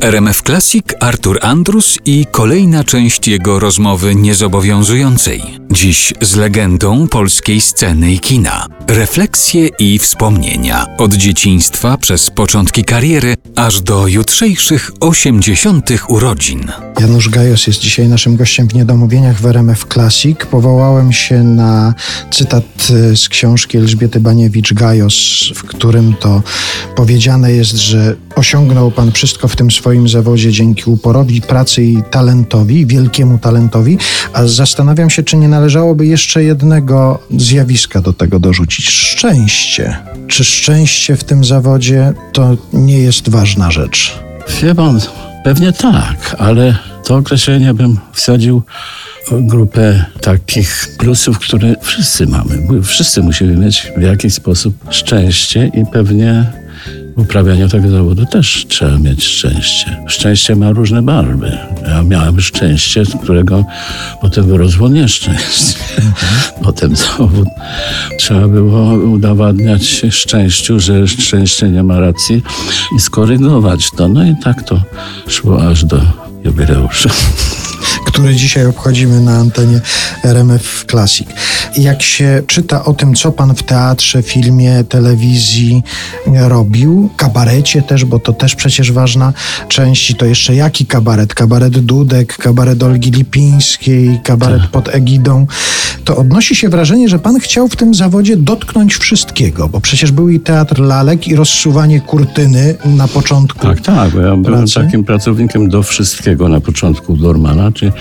RMF Classic Artur Andrus i kolejna część jego rozmowy niezobowiązującej. Dziś z legendą polskiej sceny i kina. Refleksje i wspomnienia od dzieciństwa przez początki kariery aż do jutrzejszych osiemdziesiątych urodzin. Janusz Gajos jest dzisiaj naszym gościem w Niedomówieniach w RMF Classic. Powołałem się na cytat e, z książki Elżbiety Baniewicz-Gajos, w którym to powiedziane jest, że osiągnął Pan wszystko w tym swoim zawodzie dzięki uporowi, pracy i talentowi, wielkiemu talentowi, a zastanawiam się, czy nie należałoby jeszcze jednego zjawiska do tego dorzucić. Szczęście. Czy szczęście w tym zawodzie to nie jest ważna rzecz? Wie pan, pewnie tak, ale to określenie bym wsadził grupę takich plusów, które wszyscy mamy. Wszyscy musimy mieć w jakiś sposób szczęście i pewnie w uprawianiu tego zawodu też trzeba mieć szczęście. Szczęście ma różne barwy. Ja miałem szczęście, którego potem wyrosło nieszczęście. Potem zawód trzeba było udowadniać szczęściu, że szczęście nie ma racji i skorygować to. No i tak to szło aż do jubileuszu który dzisiaj obchodzimy na antenie RMF Classic. Jak się czyta o tym, co pan w teatrze, filmie, telewizji robił, kabarecie też, bo to też przecież ważna część, i to jeszcze jaki kabaret? Kabaret Dudek, kabaret Olgi Lipińskiej, kabaret tak. pod egidą. To odnosi się wrażenie, że pan chciał w tym zawodzie dotknąć wszystkiego, bo przecież był i teatr lalek, i rozsuwanie kurtyny na początku. Tak, tak, bo ja byłem takim pracownikiem do wszystkiego na początku Dormana, czyli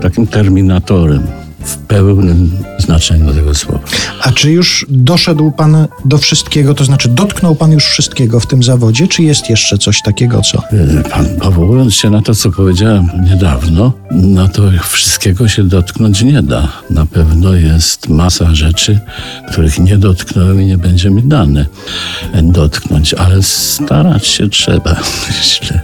takim terminatorem w pełnym znaczeniu tego słowa. A czy już doszedł Pan do wszystkiego, to znaczy dotknął Pan już wszystkiego w tym zawodzie, czy jest jeszcze coś takiego, co? Pan, powołując się na to, co powiedziałem niedawno, no to wszystkiego się dotknąć nie da. Na pewno jest masa rzeczy, których nie dotknąłem i nie będzie mi dane dotknąć, ale starać się trzeba, myślę.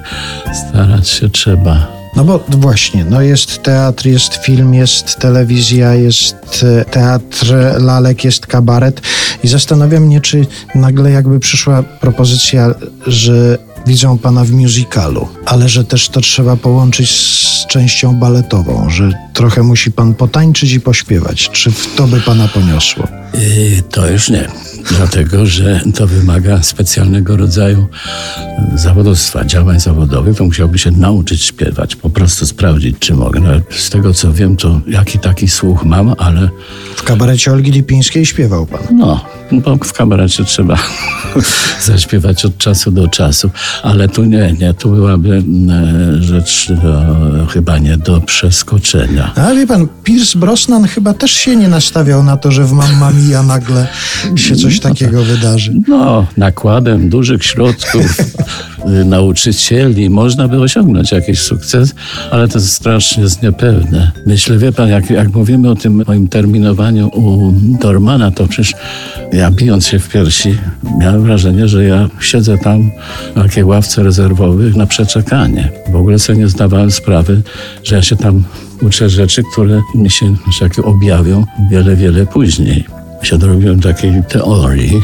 Starać się trzeba. No bo właśnie, no jest teatr, jest film, jest telewizja, jest e, teatr lalek, jest kabaret i zastanawiam mnie, czy nagle jakby przyszła propozycja, że widzą pana w musicalu, ale że też to trzeba połączyć z częścią baletową, że trochę musi pan potańczyć i pośpiewać. Czy w to by pana poniosło? Yy, to już nie. Dlatego, że to wymaga specjalnego rodzaju zawodowstwa, działań zawodowych. To musiałby się nauczyć śpiewać, po prostu sprawdzić, czy mogę. No, z tego, co wiem, to jaki taki słuch mam, ale... W kabarecie Olgi Lipińskiej śpiewał pan? No, bo w kabarecie trzeba zaśpiewać od czasu do czasu. Ale tu nie, nie, tu byłaby e, rzecz no, chyba nie do przeskoczenia. A wie pan, Pierce Brosnan chyba też się nie nastawiał na to, że w Mamma Mia nagle się coś takiego wydarzy. No, nakładem dużych środków nauczycieli można by osiągnąć jakiś sukces, ale to strasznie niepewne. Myślę, wie pan, jak, jak mówimy o tym moim terminowaniu u Dormana, to przecież ja bijąc się w piersi, miałem wrażenie, że ja siedzę tam na takiej ławce rezerwowych na przeczekanie. W ogóle sobie nie zdawałem sprawy, że ja się tam uczę rzeczy, które mi się że objawią wiele, wiele później. Się dorobiłem takiej teorii,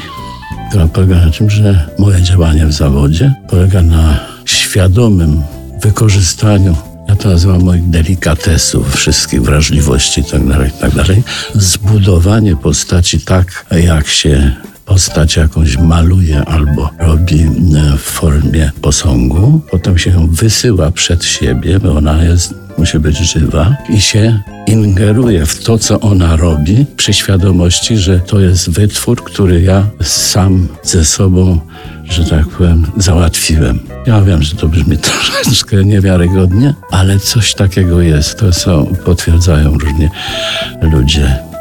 która polega na tym, że moje działanie w zawodzie polega na świadomym wykorzystaniu ja to nazywam moich delikatesów, wszystkich wrażliwości itd., tak itd. Tak Zbudowanie postaci tak, jak się postać jakąś maluje albo robi w formie posągu, potem się ją wysyła przed siebie, bo ona jest, musi być żywa i się ingeruje w to, co ona robi, przy świadomości, że to jest wytwór, który ja sam ze sobą że tak powiem, załatwiłem. Ja wiem, że to brzmi troszeczkę niewiarygodnie, ale coś takiego jest. To co potwierdzają różni ludzie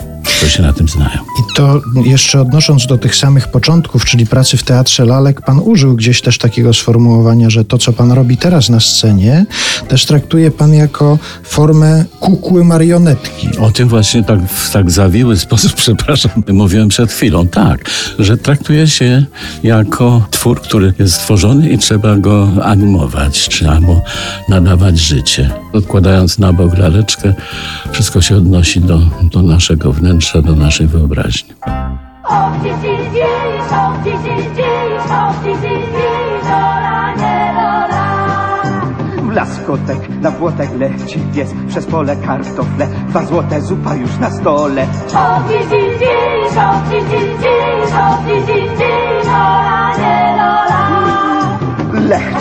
to się na tym znają. I to jeszcze odnosząc do tych samych początków, czyli pracy w Teatrze Lalek, pan użył gdzieś też takiego sformułowania, że to, co pan robi teraz na scenie, też traktuje pan jako formę kukły marionetki. O tym właśnie tak w tak zawiły sposób, przepraszam, mówiłem przed chwilą. Tak, że traktuje się jako twór, który jest stworzony i trzeba go animować, trzeba mu nadawać życie. Odkładając na bok laleczkę, wszystko się odnosi do, do naszego wnętrza do naszej wyobraźni. laskotek na płotek leci pies przez pole kartofle, dwa złote zupa już na stole. Hop, dziś, dziś, dziś, hop, dziś, dziś, dziś, hop,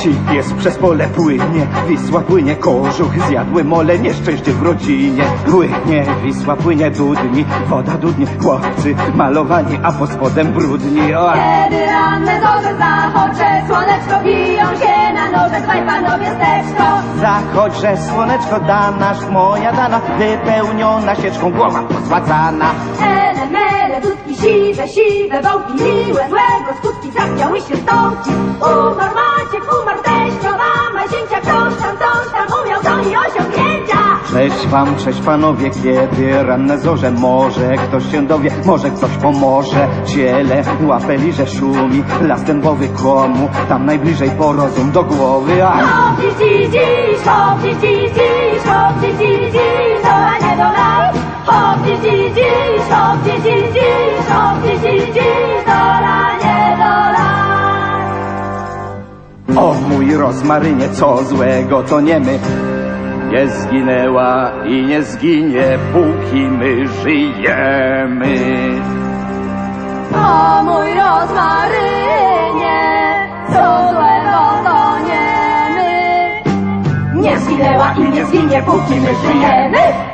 Lechci pies przez pole płynie, Wisła płynie, kożuch zjadły mole, nieszczęście w rodzinie. Płynie, Wisła płynie, dudni, woda dudnie, chłopcy malowani, a pod spodem brudni. O, Kiedy ranne zorze zachocze, słoneczko biją się na noże, dwaj panowie steczko. Zachodź, że słoneczko da nasz, moja dana, wypełniona sieczką, głowa pozłacana. Ele, mele, dudki siwe, siwe, wąki miłe, złego skutki zachwiały się stąki. Umarł Maciek, umarł teścio, mama, zięcia, ktoś tam, coś tam umiał, co i osiągnięcia. Cześć wam, cześć panowie, kiedy ranne zorze, może ktoś się dowie, może ktoś pomoże. Ciele, łapę liże szumi, las dębowy komu, tam najbliżej porozum do głowy. A Hop, dziś, dziś, dziś, hop, dziś, dziś, dziś, hop, dziś, dziś, dziś, dola, nie dola. Hop, dziś, dziś, dziś, hop, dziś, dziś, dziś, hop, dziś, rozmarynie, co złego, to nie my. Nie zginęła i nie zginie, póki my żyjemy. O mój rozmarynie, co złego to nie my. Nie zginęła i nie zginie, póki my żyjemy.